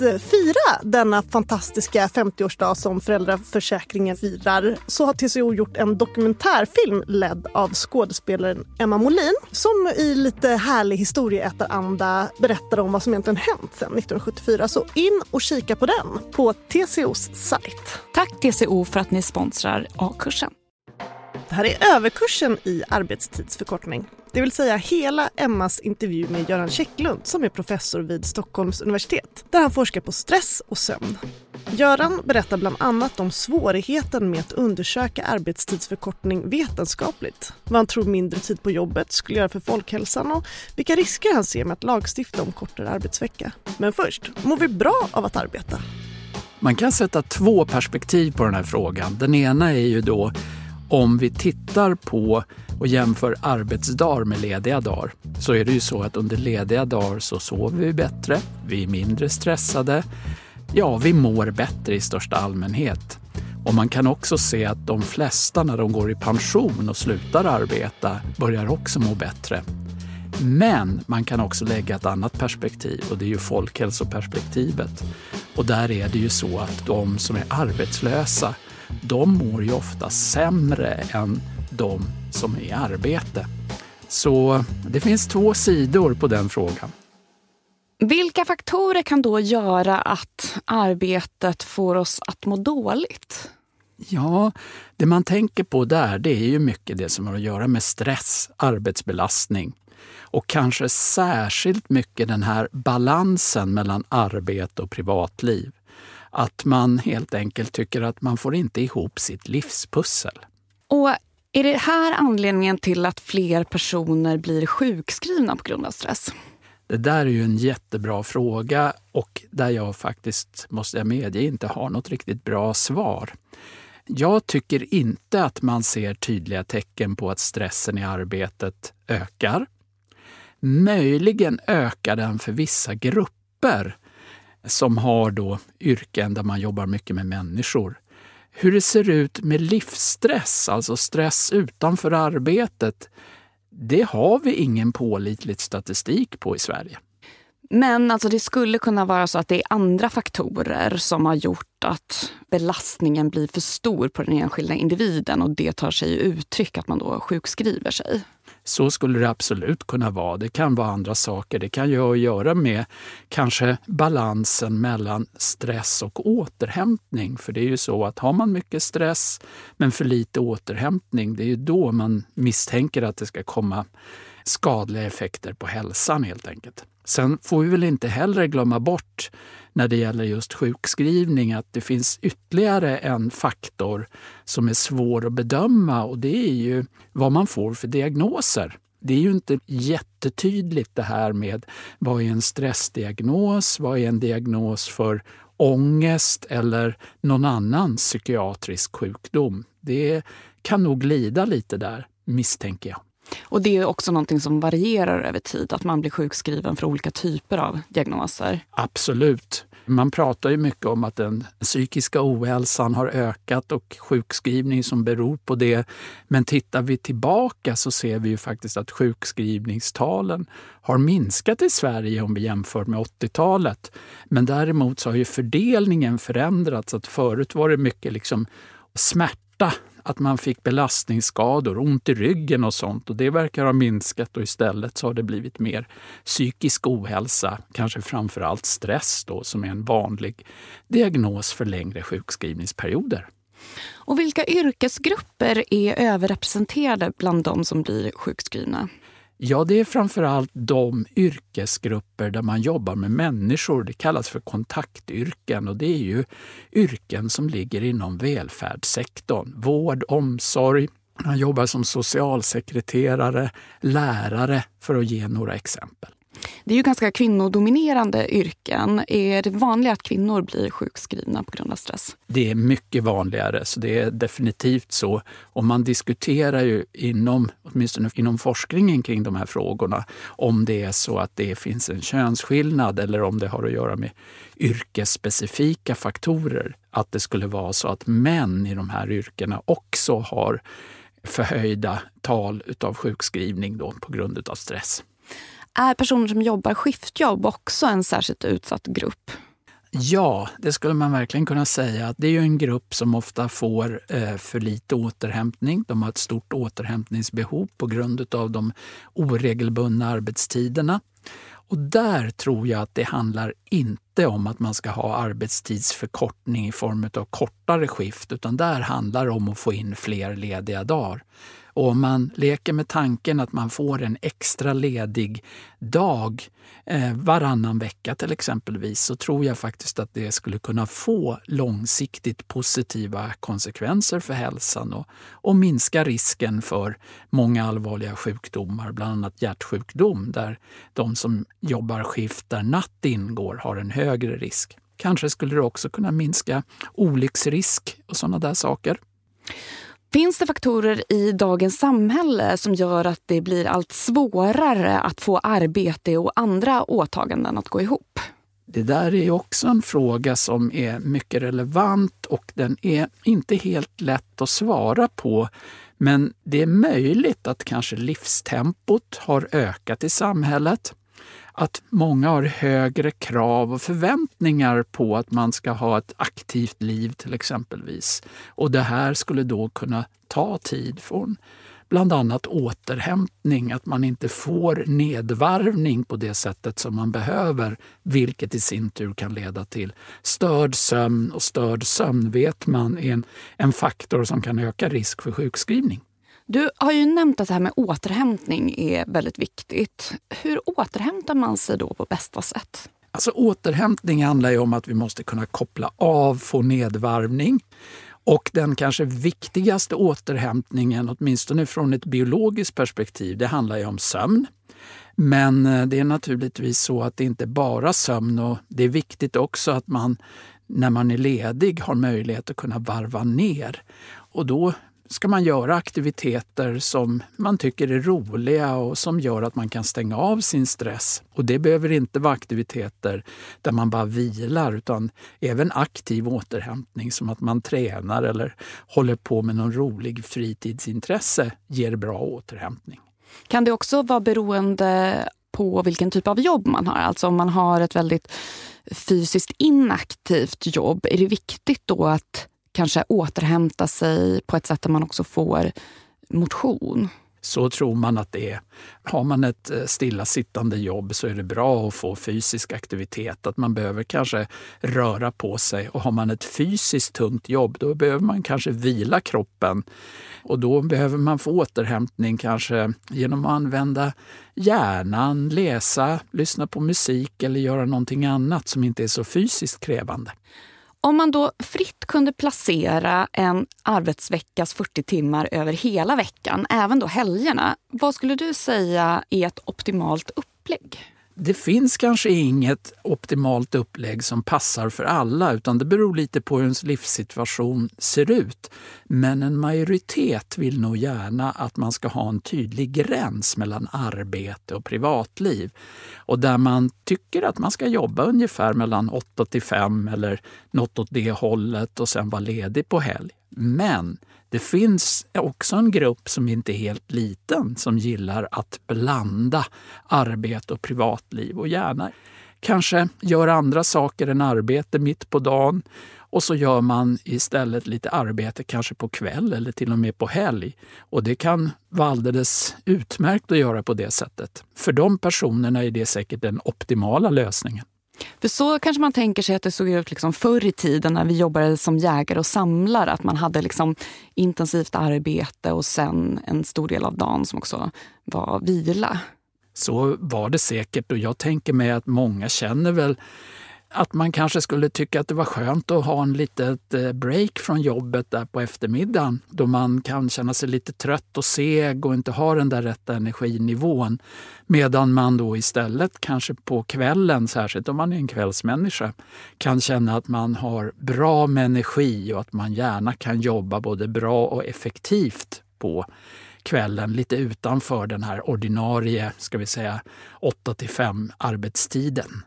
fira denna fantastiska 50-årsdag som föräldraförsäkringen firar så har TCO gjort en dokumentärfilm ledd av skådespelaren Emma Molin som i lite härlig historieätaranda berättar om vad som egentligen hänt sedan 1974. Så in och kika på den på TCOs sajt. Tack TCO för att ni sponsrar A-kursen. Det här är överkursen i arbetstidsförkortning. Det vill säga hela Emmas intervju med Göran Käcklund som är professor vid Stockholms universitet där han forskar på stress och sömn. Göran berättar bland annat om svårigheten med att undersöka arbetstidsförkortning vetenskapligt, vad han tror mindre tid på jobbet skulle göra för folkhälsan och vilka risker han ser med att lagstifta om kortare arbetsvecka. Men först, mår vi bra av att arbeta? Man kan sätta två perspektiv på den här frågan. Den ena är ju då om vi tittar på och jämför arbetsdagar med lediga dagar så är det ju så att under lediga dagar så sover vi bättre, vi är mindre stressade, ja, vi mår bättre i största allmänhet. Och man kan också se att de flesta när de går i pension och slutar arbeta börjar också må bättre. Men man kan också lägga ett annat perspektiv och det är ju folkhälsoperspektivet. Och där är det ju så att de som är arbetslösa, de mår ju ofta sämre än de som är i arbete. Så det finns två sidor på den frågan. Vilka faktorer kan då göra att arbetet får oss att må dåligt? Ja, det man tänker på där det är ju mycket det som har att göra med stress, arbetsbelastning och kanske särskilt mycket den här balansen mellan arbete och privatliv. Att man helt enkelt tycker att man får inte ihop sitt livspussel. Och är det här anledningen till att fler personer blir sjukskrivna på grund av stress? Det där är ju en jättebra fråga och där jag faktiskt, måste jag medge, inte har något riktigt bra svar. Jag tycker inte att man ser tydliga tecken på att stressen i arbetet ökar. Möjligen ökar den för vissa grupper som har då yrken där man jobbar mycket med människor. Hur det ser ut med livsstress, alltså stress utanför arbetet, det har vi ingen pålitlig statistik på i Sverige. Men alltså det skulle kunna vara så att det är andra faktorer som har gjort att belastningen blir för stor på den enskilda individen och det tar sig uttryck att man då sjukskriver sig. Så skulle det absolut kunna vara. Det kan vara andra saker. Det kan ju ha att göra med kanske balansen mellan stress och återhämtning. För det är ju så att har man mycket stress men för lite återhämtning, det är ju då man misstänker att det ska komma skadliga effekter på hälsan helt enkelt. Sen får vi väl inte heller glömma bort när det gäller just sjukskrivning att det finns ytterligare en faktor som är svår att bedöma och det är ju vad man får för diagnoser. Det är ju inte jättetydligt det här med vad är en stressdiagnos, vad är en diagnos för ångest eller någon annan psykiatrisk sjukdom. Det kan nog glida lite där, misstänker jag. Och det är också någonting som varierar över tid, att man blir sjukskriven för olika typer av diagnoser. Absolut. Man pratar ju mycket om att den psykiska ohälsan har ökat och sjukskrivning som beror på det. Men tittar vi tillbaka så ser vi ju faktiskt att sjukskrivningstalen har minskat i Sverige om vi jämför med 80-talet. Men däremot så har ju fördelningen förändrats. Att förut var det mycket liksom smärta att man fick belastningsskador, ont i ryggen och sånt. Och det verkar ha minskat och istället så har det blivit mer psykisk ohälsa, kanske framför allt stress då, som är en vanlig diagnos för längre sjukskrivningsperioder. Och vilka yrkesgrupper är överrepresenterade bland de som blir sjukskrivna? Ja, det är framförallt de yrkesgrupper där man jobbar med människor. Det kallas för kontaktyrken och det är ju yrken som ligger inom välfärdssektorn. Vård, omsorg, man jobbar som socialsekreterare, lärare för att ge några exempel. Det är ju ganska kvinnodominerande yrken. Är det vanligt att kvinnor blir sjukskrivna på grund av stress? Det är mycket vanligare, så det är definitivt så. Och man diskuterar ju inom, åtminstone inom forskningen kring de här frågorna om det är så att det finns en könsskillnad eller om det har att göra med yrkesspecifika faktorer. Att det skulle vara så att män i de här yrkena också har förhöjda tal av sjukskrivning då på grund av stress. Är personer som jobbar skiftjobb också en särskilt utsatt grupp? Ja, det skulle man verkligen kunna säga. Det är ju en grupp som ofta får eh, för lite återhämtning. De har ett stort återhämtningsbehov på grund av de oregelbundna arbetstiderna. Och där tror jag att det handlar inte om att man ska ha arbetstidsförkortning i form av kortare skift, utan där handlar det om att få in fler lediga dagar. Och om man leker med tanken att man får en extra ledig dag eh, varannan vecka till exempelvis så tror jag faktiskt att det skulle kunna få långsiktigt positiva konsekvenser för hälsan och, och minska risken för många allvarliga sjukdomar, bland annat hjärtsjukdom där de som jobbar skift där natt ingår har en högre risk. Kanske skulle det också kunna minska olycksrisk och sådana där saker. Finns det faktorer i dagens samhälle som gör att det blir allt svårare att få arbete och andra åtaganden att gå ihop? Det där är också en fråga som är mycket relevant och den är inte helt lätt att svara på. Men det är möjligt att kanske livstempot har ökat i samhället. Att många har högre krav och förväntningar på att man ska ha ett aktivt liv till exempelvis. Och det här skulle då kunna ta tid från bland annat återhämtning, att man inte får nedvarvning på det sättet som man behöver, vilket i sin tur kan leda till störd sömn. Och störd sömn vet man är en, en faktor som kan öka risk för sjukskrivning. Du har ju nämnt att det här med återhämtning är väldigt viktigt. Hur återhämtar man sig då på bästa sätt? Alltså återhämtning handlar ju om att vi måste kunna koppla av, få nedvarvning. Och den kanske viktigaste återhämtningen, åtminstone från ett biologiskt perspektiv, det handlar ju om sömn. Men eh, det är naturligtvis så att det inte bara sömn och det är viktigt också att man när man är ledig har möjlighet att kunna varva ner. Och då ska man göra aktiviteter som man tycker är roliga och som gör att man kan stänga av sin stress. Och det behöver inte vara aktiviteter där man bara vilar utan även aktiv återhämtning som att man tränar eller håller på med någon rolig fritidsintresse ger bra återhämtning. Kan det också vara beroende på vilken typ av jobb man har? Alltså om man har ett väldigt fysiskt inaktivt jobb, är det viktigt då att kanske återhämta sig på ett sätt där man också får motion. Så tror man att det är. Har man ett eh, stillasittande jobb så är det bra att få fysisk aktivitet. Att man behöver kanske röra på sig. Och har man ett fysiskt tungt jobb då behöver man kanske vila kroppen. Och då behöver man få återhämtning kanske genom att använda hjärnan, läsa, lyssna på musik eller göra någonting annat som inte är så fysiskt krävande. Om man då fritt kunde placera en arbetsveckas 40 timmar över hela veckan, även då helgerna, vad skulle du säga är ett optimalt upplägg? Det finns kanske inget optimalt upplägg som passar för alla utan det beror lite på hur ens livssituation ser ut. Men en majoritet vill nog gärna att man ska ha en tydlig gräns mellan arbete och privatliv. Och där man tycker att man ska jobba ungefär mellan 8 till 5 eller något åt det hållet och sen vara ledig på helg. Men det finns också en grupp som inte är helt liten som gillar att blanda arbete och privatliv och gärna kanske gör andra saker än arbete mitt på dagen och så gör man istället lite arbete kanske på kväll eller till och med på helg. Och det kan vara alldeles utmärkt att göra på det sättet. För de personerna är det säkert den optimala lösningen. För så kanske man tänker sig att det såg ut liksom förr i tiden när vi jobbade som jägare och samlare. Att man hade liksom intensivt arbete och sen en stor del av dagen som också var vila. Så var det säkert och jag tänker mig att många känner väl att man kanske skulle tycka att det var skönt att ha en litet eh, break från jobbet där på eftermiddagen då man kan känna sig lite trött och seg och inte har den där rätta energinivån. Medan man då istället kanske på kvällen, särskilt om man är en kvällsmänniska, kan känna att man har bra med energi och att man gärna kan jobba både bra och effektivt på kvällen lite utanför den här ordinarie, ska vi säga 8 till 5 arbetstiden.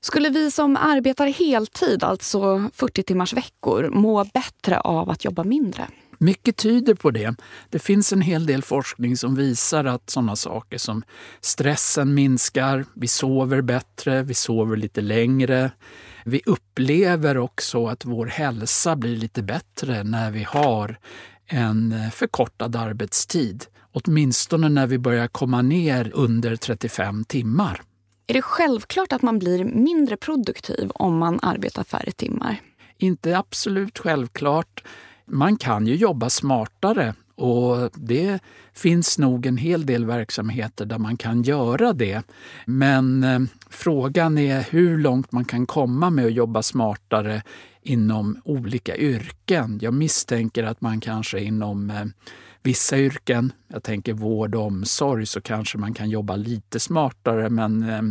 Skulle vi som arbetar heltid, alltså 40 timmars veckor, må bättre av att jobba mindre? Mycket tyder på det. Det finns en hel del forskning som visar att sådana saker som stressen minskar, vi sover bättre, vi sover lite längre. Vi upplever också att vår hälsa blir lite bättre när vi har en förkortad arbetstid. Åtminstone när vi börjar komma ner under 35 timmar. Är det självklart att man blir mindre produktiv om man arbetar färre timmar? Inte absolut självklart. Man kan ju jobba smartare och det finns nog en hel del verksamheter där man kan göra det. Men eh, frågan är hur långt man kan komma med att jobba smartare inom olika yrken. Jag misstänker att man kanske inom eh, vissa yrken, jag tänker vård och omsorg, så kanske man kan jobba lite smartare men eh,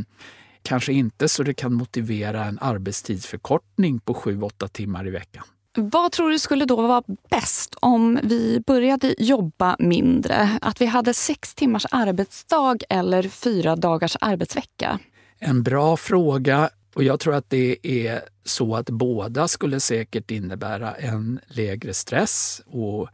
kanske inte så det kan motivera en arbetstidsförkortning på 7-8 timmar i veckan. Vad tror du skulle då vara bäst om vi började jobba mindre? Att vi hade sex timmars arbetsdag eller fyra dagars arbetsvecka? En bra fråga och jag tror att det är så att båda skulle säkert innebära en lägre stress och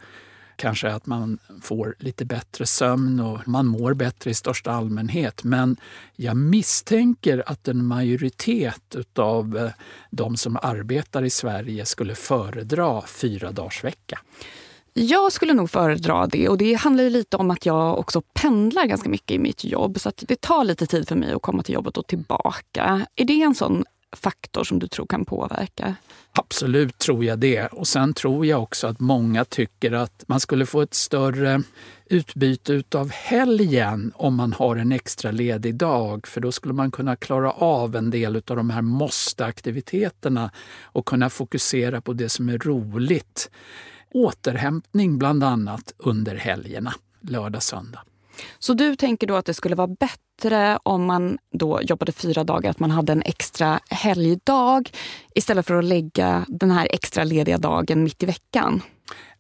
kanske att man får lite bättre sömn och man mår bättre i största allmänhet. Men jag misstänker att en majoritet av eh, de som arbetar i Sverige skulle föredra fyra dagars vecka. Jag skulle nog föredra det och det handlar lite om att jag också pendlar ganska mycket i mitt jobb så att det tar lite tid för mig att komma till jobbet och tillbaka. Är det en sån faktor som du tror kan påverka? Absolut tror jag det. Och sen tror jag också att många tycker att man skulle få ett större utbyte av helgen om man har en extra ledig dag. För då skulle man kunna klara av en del av de här måste-aktiviteterna och kunna fokusera på det som är roligt. Återhämtning bland annat under helgerna, lördag, söndag. Så du tänker då att det skulle vara bättre om man då jobbade fyra dagar, att man hade en extra helgdag istället för att lägga den här extra lediga dagen mitt i veckan?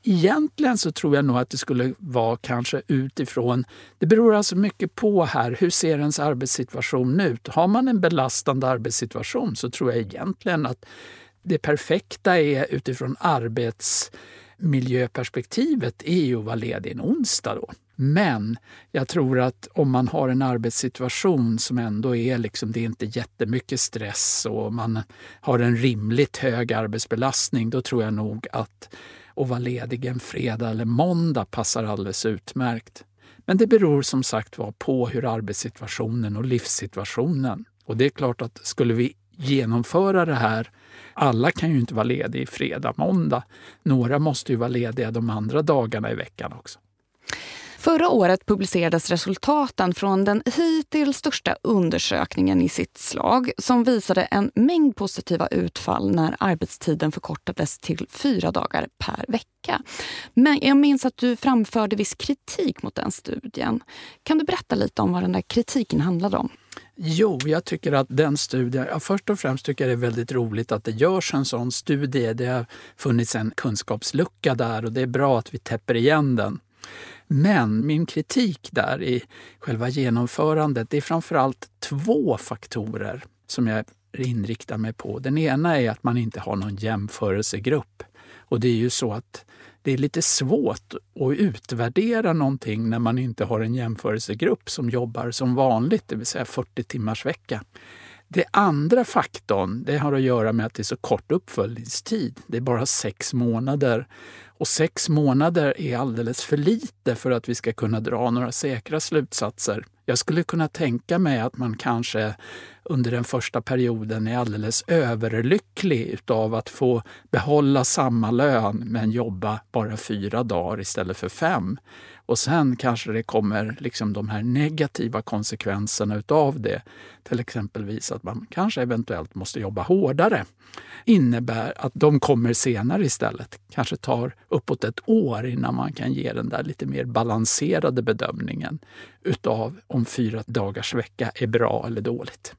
Egentligen så tror jag nog att det skulle vara kanske utifrån... Det beror alltså mycket på här, hur ser ens arbetssituation ut? Har man en belastande arbetssituation så tror jag egentligen att det perfekta är utifrån arbetsmiljöperspektivet är ju att vara ledig en onsdag då. Men jag tror att om man har en arbetssituation som ändå är liksom, det är inte jättemycket stress och man har en rimligt hög arbetsbelastning, då tror jag nog att att vara ledig en fredag eller måndag passar alldeles utmärkt. Men det beror som sagt var på hur arbetssituationen och livssituationen. Och det är klart att skulle vi genomföra det här alla kan ju inte vara lediga fredag, måndag. Några måste ju vara lediga de andra dagarna i veckan också. Förra året publicerades resultaten från den hittills största undersökningen i sitt slag som visade en mängd positiva utfall när arbetstiden förkortades till fyra dagar per vecka. Men jag minns att du framförde viss kritik mot den studien. Kan du berätta lite om vad den där kritiken handlade om? Jo, jag tycker att den studien... Ja, först och främst tycker jag det är väldigt roligt att det görs en sån studie. Det har funnits en kunskapslucka där och det är bra att vi täpper igen den. Men min kritik där i själva genomförandet, det är framförallt två faktorer som jag inriktar mig på. Den ena är att man inte har någon jämförelsegrupp. Och det är ju så att det är lite svårt att utvärdera någonting när man inte har en jämförelsegrupp som jobbar som vanligt, det vill säga 40 timmars vecka. Det andra faktorn det har att göra med att det är så kort uppföljningstid. Det är bara sex månader. Och sex månader är alldeles för lite för att vi ska kunna dra några säkra slutsatser. Jag skulle kunna tänka mig att man kanske under den första perioden är alldeles överlycklig utav att få behålla samma lön men jobba bara fyra dagar istället för fem. Och sen kanske det kommer liksom de här negativa konsekvenserna utav det. Till exempelvis att man kanske eventuellt måste jobba hårdare. innebär att de kommer senare istället. Kanske tar uppåt ett år innan man kan ge den där lite mer balanserade bedömningen utav om fyra dagars vecka är bra eller dåligt.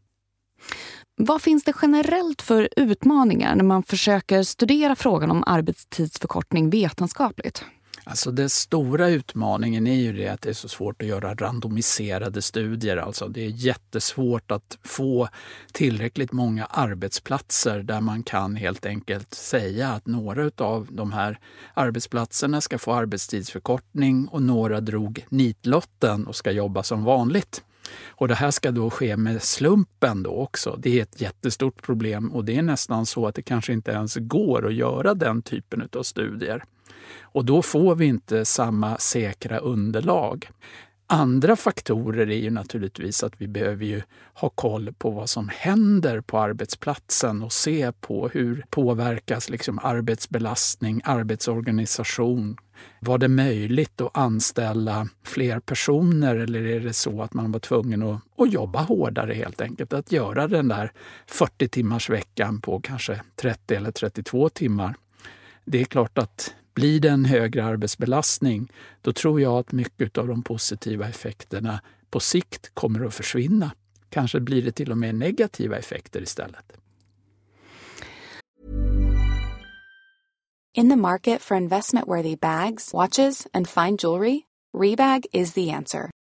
Vad finns det generellt för utmaningar när man försöker studera frågan om arbetstidsförkortning vetenskapligt? Alltså den stora utmaningen är ju det att det är så svårt att göra randomiserade studier. Alltså det är jättesvårt att få tillräckligt många arbetsplatser där man kan helt enkelt säga att några av de här arbetsplatserna ska få arbetstidsförkortning och några drog nitlotten och ska jobba som vanligt. Och det här ska då ske med slumpen då också. Det är ett jättestort problem och det är nästan så att det kanske inte ens går att göra den typen av studier. Och då får vi inte samma säkra underlag. Andra faktorer är ju naturligtvis att vi behöver ju ha koll på vad som händer på arbetsplatsen och se på hur påverkas liksom arbetsbelastning, arbetsorganisation. Var det möjligt att anställa fler personer eller är det så att man var tvungen att, att jobba hårdare helt enkelt? Att göra den där 40 timmars veckan på kanske 30 eller 32 timmar. Det är klart att blir det en högre arbetsbelastning, då tror jag att mycket av de positiva effekterna på sikt kommer att försvinna. kanske blir det till och med negativa effekter istället. In the market for investment-worthy bags, watches, and fine jewelry, Rebag is the answer.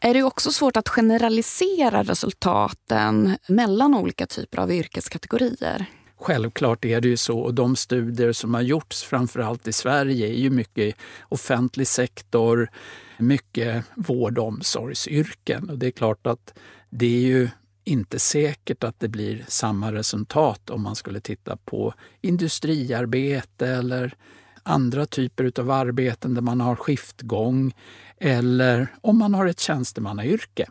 Är det också svårt att generalisera resultaten mellan olika typer av yrkeskategorier. Självklart är det ju så och de studier som har gjorts framförallt i Sverige är ju mycket offentlig sektor, mycket vård och omsorgsyrken. Och det är klart att det är ju inte säkert att det blir samma resultat om man skulle titta på industriarbete eller andra typer av arbeten där man har skiftgång eller om man har ett tjänstemannayrke.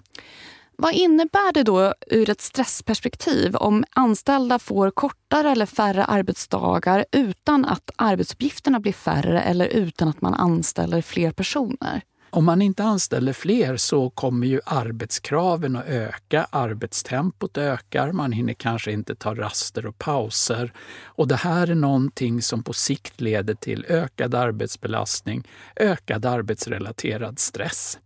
Vad innebär det då ur ett stressperspektiv om anställda får kortare eller färre arbetsdagar utan att arbetsuppgifterna blir färre eller utan att man anställer fler personer? Om man inte anställer fler så kommer ju arbetskraven att öka, arbetstempot ökar, man hinner kanske inte ta raster och pauser. Och det här är någonting som på sikt leder till ökad arbetsbelastning, ökad arbetsrelaterad stress.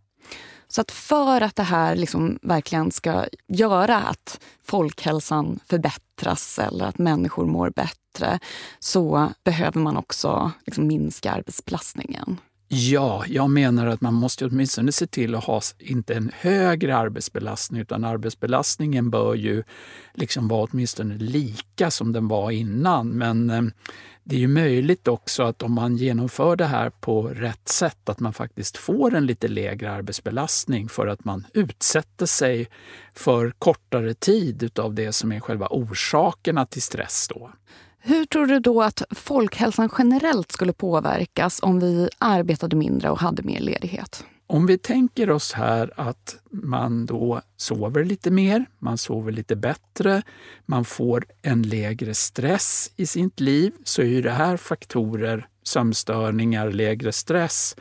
Så att för att det här liksom verkligen ska göra att folkhälsan förbättras eller att människor mår bättre så behöver man också liksom minska arbetsbelastningen. Ja, jag menar att man måste åtminstone se till att ha inte en högre arbetsbelastning utan arbetsbelastningen bör ju liksom vara åtminstone lika som den var innan. Men eh, det är ju möjligt också att om man genomför det här på rätt sätt att man faktiskt får en lite lägre arbetsbelastning för att man utsätter sig för kortare tid utav det som är själva orsakerna till stress. Då. Hur tror du då att folkhälsan generellt skulle påverkas om vi arbetade mindre och hade mer ledighet? Om vi tänker oss här att man då sover lite mer, man sover lite bättre, man får en lägre stress i sitt liv, så är ju det här faktorer, sömnstörningar, lägre stress,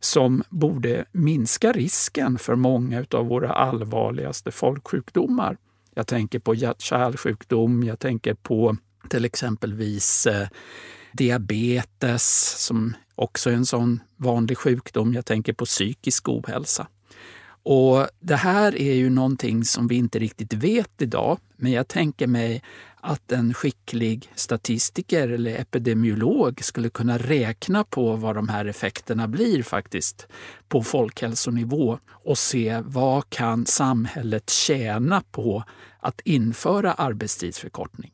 som borde minska risken för många av våra allvarligaste folksjukdomar. Jag tänker på hjärt-kärlsjukdom, jag tänker på till exempelvis eh, diabetes som också är en sån vanlig sjukdom. Jag tänker på psykisk ohälsa. Och Det här är ju någonting som vi inte riktigt vet idag, men jag tänker mig att en skicklig statistiker eller epidemiolog skulle kunna räkna på vad de här effekterna blir faktiskt på folkhälsonivå och se vad kan samhället tjäna på att införa arbetstidsförkortning.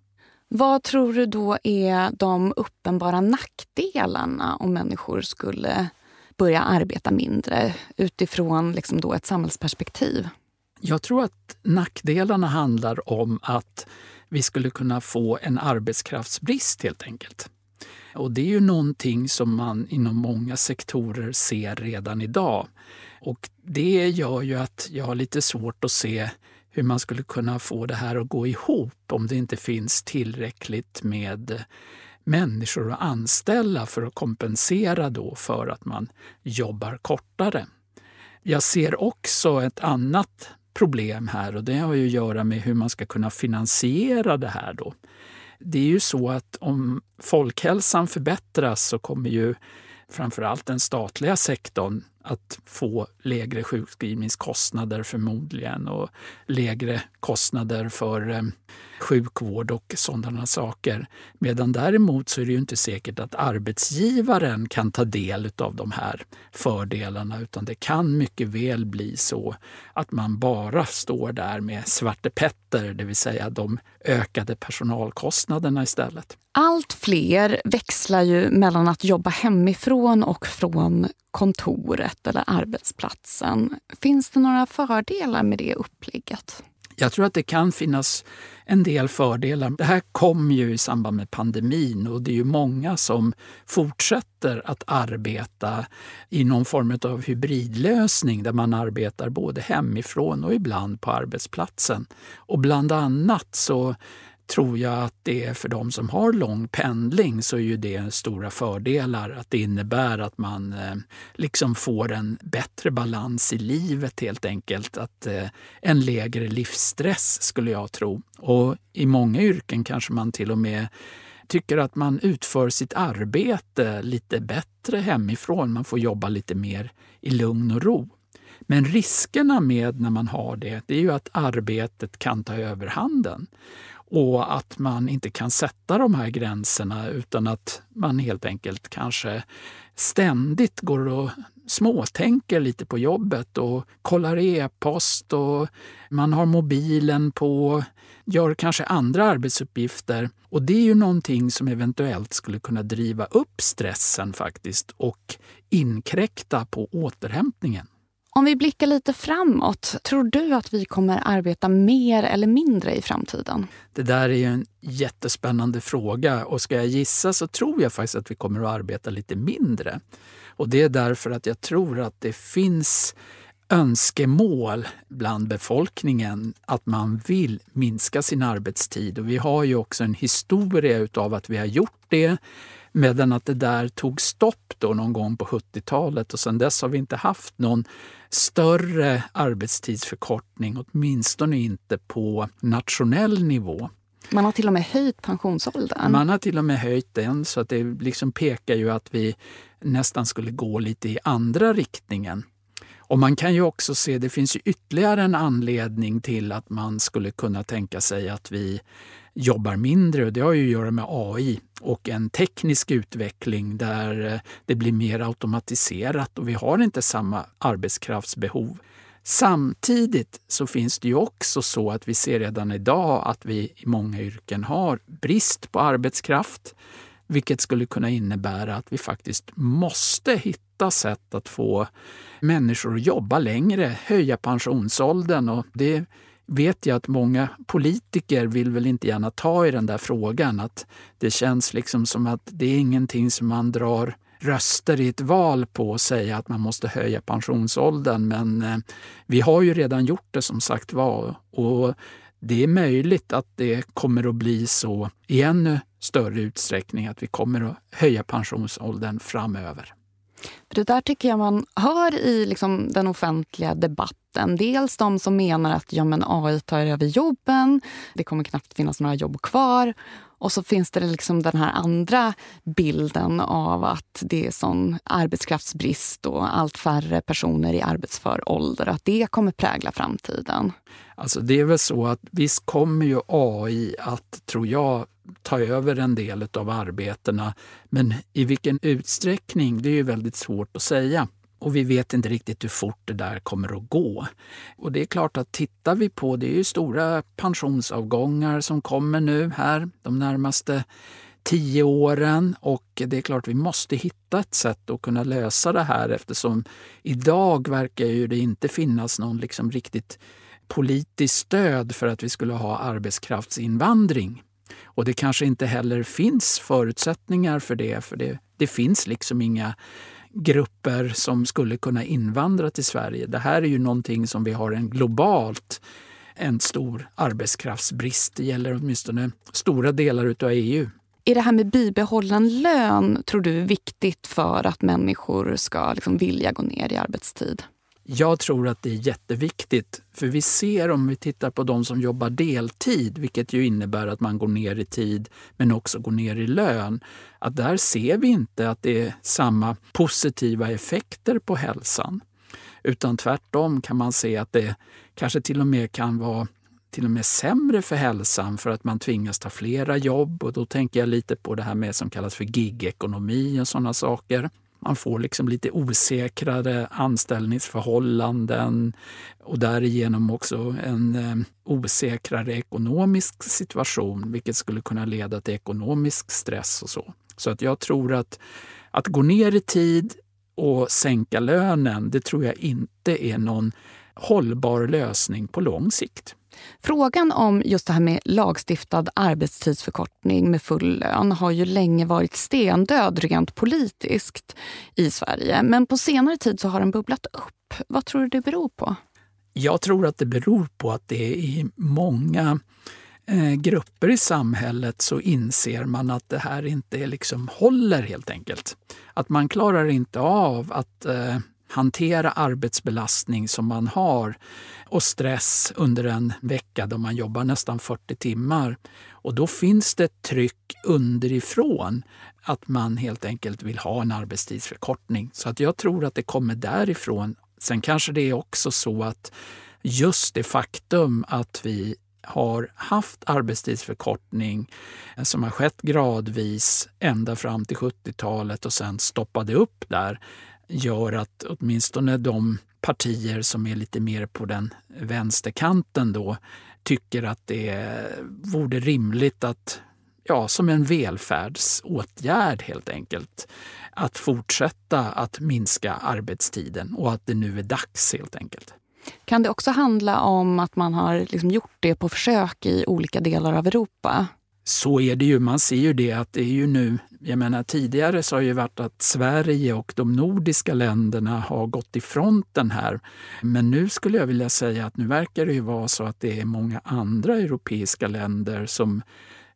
Vad tror du då är de uppenbara nackdelarna om människor skulle börja arbeta mindre utifrån liksom då ett samhällsperspektiv? Jag tror att nackdelarna handlar om att vi skulle kunna få en arbetskraftsbrist helt enkelt. Och det är ju någonting som man inom många sektorer ser redan idag. Och det gör ju att jag har lite svårt att se hur man skulle kunna få det här att gå ihop om det inte finns tillräckligt med människor att anställa för att kompensera då för att man jobbar kortare. Jag ser också ett annat problem här och det har ju att göra med hur man ska kunna finansiera det här. Då. Det är ju så att om folkhälsan förbättras så kommer ju framförallt den statliga sektorn att få lägre sjukskrivningskostnader förmodligen och lägre kostnader för eh, sjukvård och sådana saker. Medan däremot så är det ju inte säkert att arbetsgivaren kan ta del av de här fördelarna utan det kan mycket väl bli så att man bara står där med Svarte Petter, det vill säga de ökade personalkostnaderna istället. Allt fler växlar ju mellan att jobba hemifrån och från kontoret eller arbetsplatsen. Finns det några fördelar med det upplägget? Jag tror att det kan finnas en del fördelar. Det här kom ju i samband med pandemin och det är ju många som fortsätter att arbeta i någon form av hybridlösning där man arbetar både hemifrån och ibland på arbetsplatsen. Och bland annat så tror jag att det är för de som har lång pendling så är ju det stora fördelar. Att det innebär att man eh, liksom får en bättre balans i livet helt enkelt. Att eh, En lägre livsstress skulle jag tro. Och i många yrken kanske man till och med tycker att man utför sitt arbete lite bättre hemifrån. Man får jobba lite mer i lugn och ro. Men riskerna med när man har det, det är ju att arbetet kan ta överhanden och att man inte kan sätta de här gränserna utan att man helt enkelt kanske ständigt går och småtänker lite på jobbet och kollar e-post och man har mobilen på, gör kanske andra arbetsuppgifter. Och det är ju någonting som eventuellt skulle kunna driva upp stressen faktiskt och inkräkta på återhämtningen. Om vi blickar lite framåt, tror du att vi kommer arbeta mer eller mindre i framtiden? Det där är ju en jättespännande fråga och ska jag gissa så tror jag faktiskt att vi kommer att arbeta lite mindre. Och det är därför att jag tror att det finns önskemål bland befolkningen att man vill minska sin arbetstid. Och vi har ju också en historia utav att vi har gjort det Medan att det där tog stopp då någon gång på 70-talet och sedan dess har vi inte haft någon större arbetstidsförkortning, åtminstone inte på nationell nivå. Man har till och med höjt pensionsåldern. Man har till och med höjt den, så att det liksom pekar ju att vi nästan skulle gå lite i andra riktningen. Och man kan ju också se, det finns ju ytterligare en anledning till att man skulle kunna tänka sig att vi jobbar mindre. Och det har ju att göra med AI och en teknisk utveckling där eh, det blir mer automatiserat och vi har inte samma arbetskraftsbehov. Samtidigt så finns det ju också så att vi ser redan idag att vi i många yrken har brist på arbetskraft. Vilket skulle kunna innebära att vi faktiskt måste hitta sätt att få människor att jobba längre, höja pensionsåldern. Och det vet jag att många politiker vill väl inte gärna ta i den där frågan. Att det känns liksom som att det är ingenting som man drar röster i ett val på att säga att man måste höja pensionsåldern. Men eh, vi har ju redan gjort det som sagt var. Och det är möjligt att det kommer att bli så i ännu större utsträckning att vi kommer att höja pensionsåldern framöver. Det där tycker jag man hör i liksom den offentliga debatten. Dels de som menar att ja, men AI tar över jobben, det kommer knappt finnas några jobb kvar. Och så finns det liksom den här andra bilden av att det är sån arbetskraftsbrist och allt färre personer i arbetsför ålder. Att det kommer prägla framtiden. Alltså det är väl så att visst kommer ju AI att, tror jag, ta över en del av arbetena. Men i vilken utsträckning, det är ju väldigt svårt att säga. Och vi vet inte riktigt hur fort det där kommer att gå. Och det är klart att tittar vi på, det är ju stora pensionsavgångar som kommer nu här de närmaste tio åren och det är klart vi måste hitta ett sätt att kunna lösa det här eftersom idag verkar ju det inte finnas någon liksom riktigt politiskt stöd för att vi skulle ha arbetskraftsinvandring. Och det kanske inte heller finns förutsättningar för det, för det, det finns liksom inga grupper som skulle kunna invandra till Sverige. Det här är ju någonting som vi har en globalt en stor arbetskraftsbrist. Det gäller åtminstone stora delar av EU. Är det här med bibehållen lön tror du är viktigt för att människor ska liksom vilja gå ner i arbetstid? Jag tror att det är jätteviktigt, för vi ser om vi tittar på de som jobbar deltid, vilket ju innebär att man går ner i tid men också går ner i lön, att där ser vi inte att det är samma positiva effekter på hälsan. Utan tvärtom kan man se att det kanske till och med kan vara till och med sämre för hälsan för att man tvingas ta flera jobb. Och då tänker jag lite på det här med som kallas för gigekonomi och sådana saker. Man får liksom lite osäkrare anställningsförhållanden och därigenom också en eh, osäkrare ekonomisk situation vilket skulle kunna leda till ekonomisk stress och så. Så att jag tror att att gå ner i tid och sänka lönen, det tror jag inte är någon hållbar lösning på lång sikt. Frågan om just det här med lagstiftad arbetstidsförkortning med full lön har ju länge varit stendöd rent politiskt i Sverige. Men på senare tid så har den bubblat upp. Vad tror du det beror på? Jag tror att det beror på att det är i många eh, grupper i samhället så inser man att det här inte liksom håller helt enkelt. Att man klarar inte av att eh, hantera arbetsbelastning som man har och stress under en vecka då man jobbar nästan 40 timmar. Och då finns det ett tryck underifrån att man helt enkelt vill ha en arbetstidsförkortning. Så att jag tror att det kommer därifrån. Sen kanske det är också så att just det faktum att vi har haft arbetstidsförkortning som har skett gradvis ända fram till 70-talet och sen stoppade upp där gör att åtminstone de partier som är lite mer på den vänsterkanten då tycker att det vore rimligt att, ja, som en välfärdsåtgärd helt enkelt, att fortsätta att minska arbetstiden och att det nu är dags helt enkelt. Kan det också handla om att man har liksom gjort det på försök i olika delar av Europa? Så är det ju. Man ser ju det att det är ju nu, jag menar tidigare så har ju varit att Sverige och de nordiska länderna har gått i fronten här. Men nu skulle jag vilja säga att nu verkar det ju vara så att det är många andra europeiska länder som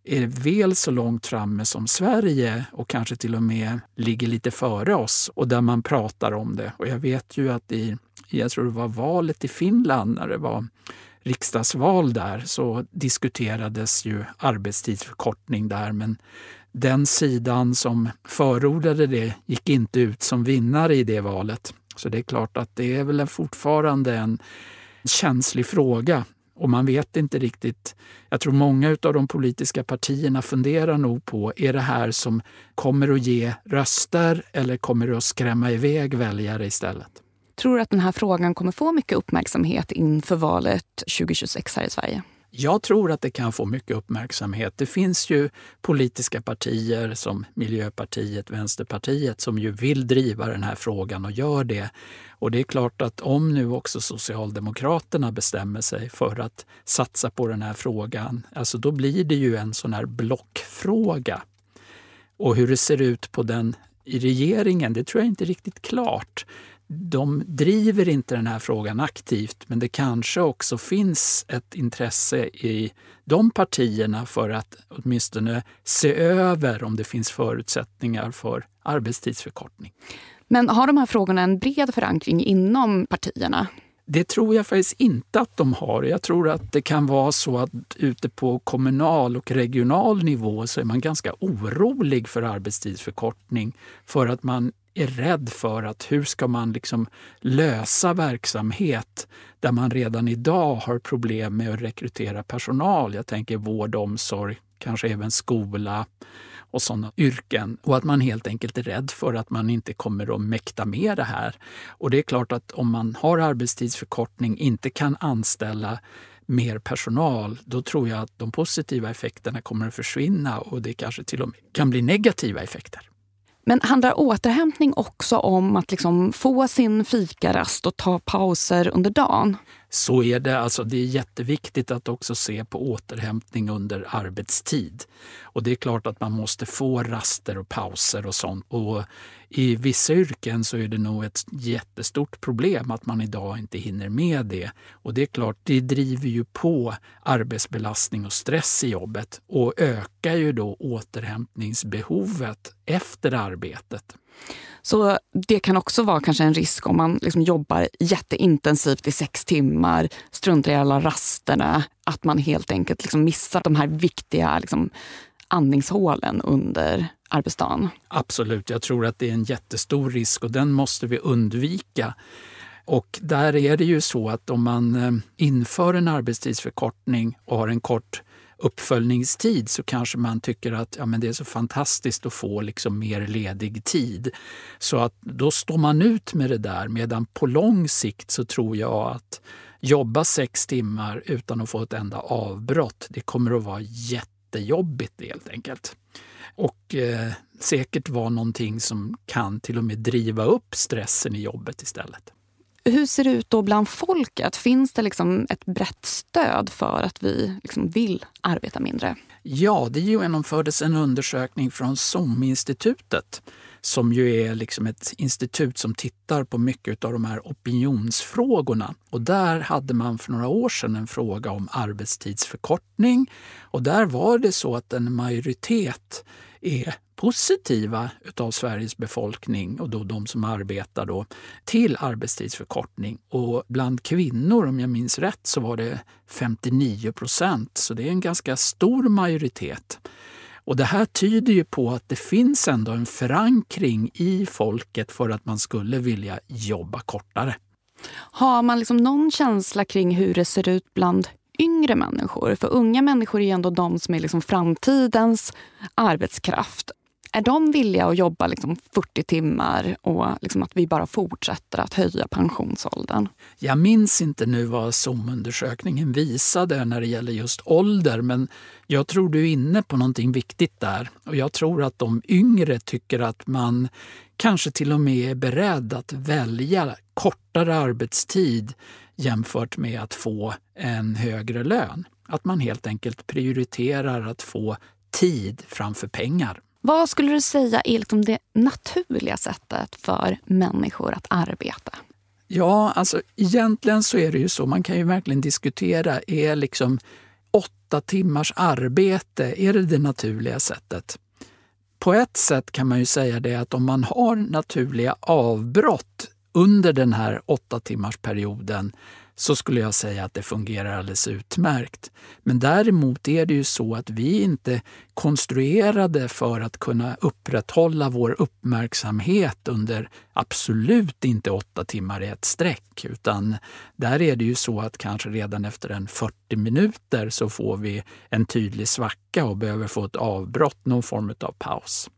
är väl så långt framme som Sverige och kanske till och med ligger lite före oss och där man pratar om det. Och jag vet ju att i, jag tror det var valet i Finland när det var riksdagsval där så diskuterades ju arbetstidsförkortning där men den sidan som förordade det gick inte ut som vinnare i det valet. Så det är klart att det är väl fortfarande en känslig fråga och man vet inte riktigt. Jag tror många av de politiska partierna funderar nog på, är det här som kommer att ge röster eller kommer det att skrämma iväg väljare istället? Tror du att den här frågan kommer få mycket uppmärksamhet inför valet 2026 här i Sverige? Jag tror att det kan få mycket uppmärksamhet. Det finns ju politiska partier som Miljöpartiet, Vänsterpartiet som ju vill driva den här frågan och gör det. Och det är klart att om nu också Socialdemokraterna bestämmer sig för att satsa på den här frågan, alltså då blir det ju en sån här blockfråga. Och hur det ser ut på den i regeringen, det tror jag inte är riktigt klart de driver inte den här frågan aktivt men det kanske också finns ett intresse i de partierna för att åtminstone se över om det finns förutsättningar för arbetstidsförkortning. Men har de här frågorna en bred förankring inom partierna? Det tror jag faktiskt inte att de har. Jag tror att det kan vara så att ute på kommunal och regional nivå så är man ganska orolig för arbetstidsförkortning för att man är rädd för att hur ska man liksom lösa verksamhet där man redan idag har problem med att rekrytera personal. Jag tänker vård, omsorg, kanske även skola och sådana yrken. Och att man helt enkelt är rädd för att man inte kommer att mäkta med det här. Och det är klart att om man har arbetstidsförkortning, inte kan anställa mer personal, då tror jag att de positiva effekterna kommer att försvinna och det kanske till och med kan bli negativa effekter. Men handlar återhämtning också om att liksom få sin fikarast och ta pauser under dagen? Så är det. Alltså det är jätteviktigt att också se på återhämtning under arbetstid. Och det är klart att man måste få raster och pauser och sånt. Och I vissa yrken så är det nog ett jättestort problem att man idag inte hinner med det. Och det är klart, det driver ju på arbetsbelastning och stress i jobbet och ökar ju då återhämtningsbehovet efter arbetet. Så det kan också vara kanske en risk om man liksom jobbar jätteintensivt i sex timmar, struntar i alla rasterna, att man helt enkelt liksom missar de här viktiga liksom, andningshålen under arbetsdagen. Absolut, jag tror att det är en jättestor risk och den måste vi undvika. Och där är det ju så att om man eh, inför en arbetstidsförkortning och har en kort uppföljningstid så kanske man tycker att ja, men det är så fantastiskt att få liksom mer ledig tid. Så att då står man ut med det där medan på lång sikt så tror jag att jobba sex timmar utan att få ett enda avbrott, det kommer att vara jättejobbigt helt enkelt. Och eh, säkert vara någonting som kan till och med driva upp stressen i jobbet istället. Hur ser det ut då bland folket? Finns det liksom ett brett stöd för att vi liksom vill arbeta mindre? Ja, det genomfördes en undersökning från SOM-institutet som ju är liksom ett institut som tittar på mycket av de här opinionsfrågorna. Och där hade man för några år sedan en fråga om arbetstidsförkortning. Och där var det så att en majoritet är positiva utav Sveriges befolkning och då de som arbetar då, till arbetstidsförkortning. Och bland kvinnor, om jag minns rätt, så var det 59 procent. Så det är en ganska stor majoritet. Och Det här tyder ju på att det finns ändå en förankring i folket för att man skulle vilja jobba kortare. Har man liksom någon känsla kring hur det ser ut bland yngre människor? För unga människor är ändå de som är liksom framtidens arbetskraft. Är de villiga att jobba liksom 40 timmar och liksom att vi bara fortsätter att höja pensionsåldern? Jag minns inte nu vad SOM-undersökningen visade när det gäller just ålder men jag tror du är inne på någonting viktigt där. Och jag tror att de yngre tycker att man kanske till och med är beredd att välja kortare arbetstid jämfört med att få en högre lön. Att man helt enkelt prioriterar att få tid framför pengar. Vad skulle du säga är liksom det naturliga sättet för människor att arbeta? Ja, alltså egentligen så är det ju så. Man kan ju verkligen diskutera. Är liksom åtta timmars arbete, är det det naturliga sättet? På ett sätt kan man ju säga det att om man har naturliga avbrott under den här åtta timmars perioden så skulle jag säga att det fungerar alldeles utmärkt. Men däremot är det ju så att vi inte konstruerade för att kunna upprätthålla vår uppmärksamhet under absolut inte åtta timmar i ett streck. Utan där är det ju så att kanske redan efter en 40 minuter så får vi en tydlig svacka och behöver få ett avbrott, någon form av paus.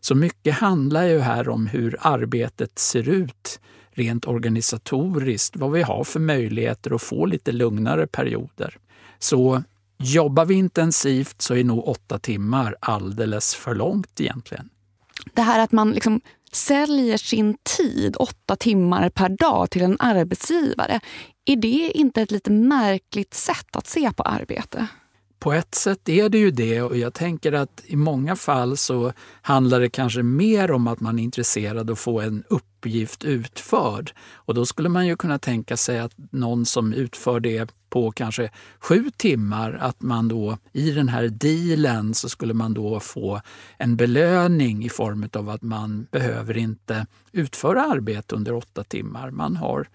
Så mycket handlar ju här om hur arbetet ser ut rent organisatoriskt, vad vi har för möjligheter att få lite lugnare perioder. Så jobbar vi intensivt så är nog åtta timmar alldeles för långt egentligen. Det här att man liksom säljer sin tid åtta timmar per dag till en arbetsgivare. Är det inte ett lite märkligt sätt att se på arbete? På ett sätt är det ju det och jag tänker att i många fall så handlar det kanske mer om att man är intresserad av att få en uppgift utförd. Och då skulle man ju kunna tänka sig att någon som utför det på kanske sju timmar, att man då i den här dealen så skulle man då få en belöning i form av att man behöver inte utföra arbete under åtta timmar. Man har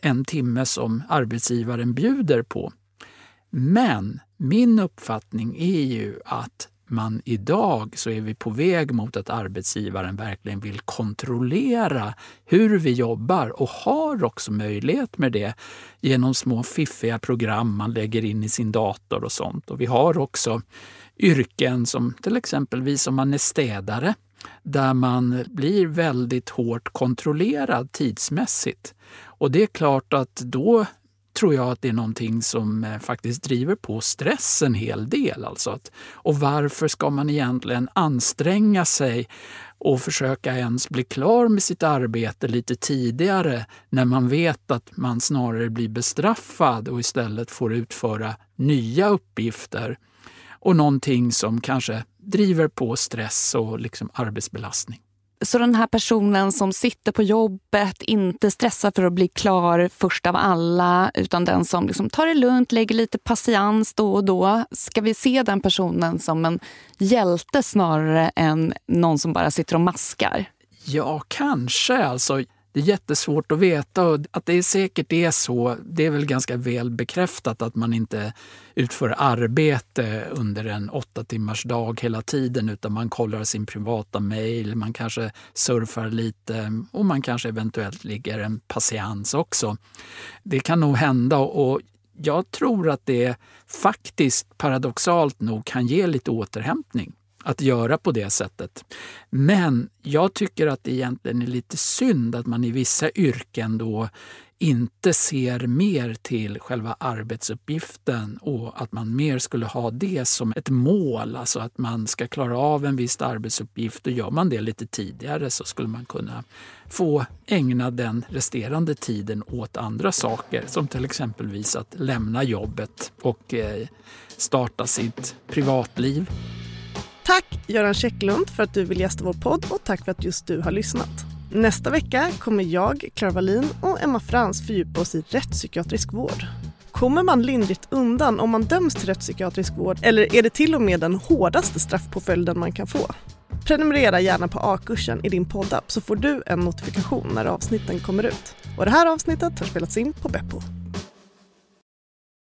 en timme som arbetsgivaren bjuder på. Men min uppfattning är ju att man idag så är vi på väg mot att arbetsgivaren verkligen vill kontrollera hur vi jobbar och har också möjlighet med det genom små fiffiga program man lägger in i sin dator och sånt. Och vi har också yrken som till exempel vi som man är städare där man blir väldigt hårt kontrollerad tidsmässigt. Och det är klart att då tror jag att det är någonting som eh, faktiskt driver på stress en hel del. Alltså att, och varför ska man egentligen anstränga sig och försöka ens bli klar med sitt arbete lite tidigare när man vet att man snarare blir bestraffad och istället får utföra nya uppgifter och någonting som kanske driver på stress och liksom arbetsbelastning. Så den här personen som sitter på jobbet, inte stressar för att bli klar först av alla utan den som liksom tar det lugnt, lägger lite patiens då och då. Ska vi se den personen som en hjälte snarare än någon som bara sitter och maskar? Ja, kanske. Alltså, det är jättesvårt att veta och att det säkert är så, det är väl ganska väl bekräftat att man inte utför arbete under en åtta timmars dag hela tiden utan man kollar sin privata mejl, man kanske surfar lite och man kanske eventuellt ligger en patiens också. Det kan nog hända och jag tror att det faktiskt paradoxalt nog kan ge lite återhämtning att göra på det sättet. Men jag tycker att det egentligen är lite synd att man i vissa yrken då inte ser mer till själva arbetsuppgiften och att man mer skulle ha det som ett mål, alltså att man ska klara av en viss arbetsuppgift och gör man det lite tidigare så skulle man kunna få ägna den resterande tiden åt andra saker som till exempelvis att lämna jobbet och eh, starta sitt privatliv. Tack Göran Käcklund för att du vill gästa vår podd och tack för att just du har lyssnat. Nästa vecka kommer jag, Clara Wallin och Emma Frans fördjupa oss i rättspsykiatrisk vård. Kommer man lindrigt undan om man döms till rättspsykiatrisk vård eller är det till och med den hårdaste straffpåföljden man kan få? Prenumerera gärna på A-kursen i din poddapp så får du en notifikation när avsnitten kommer ut. Och det här avsnittet har spelats in på Beppo.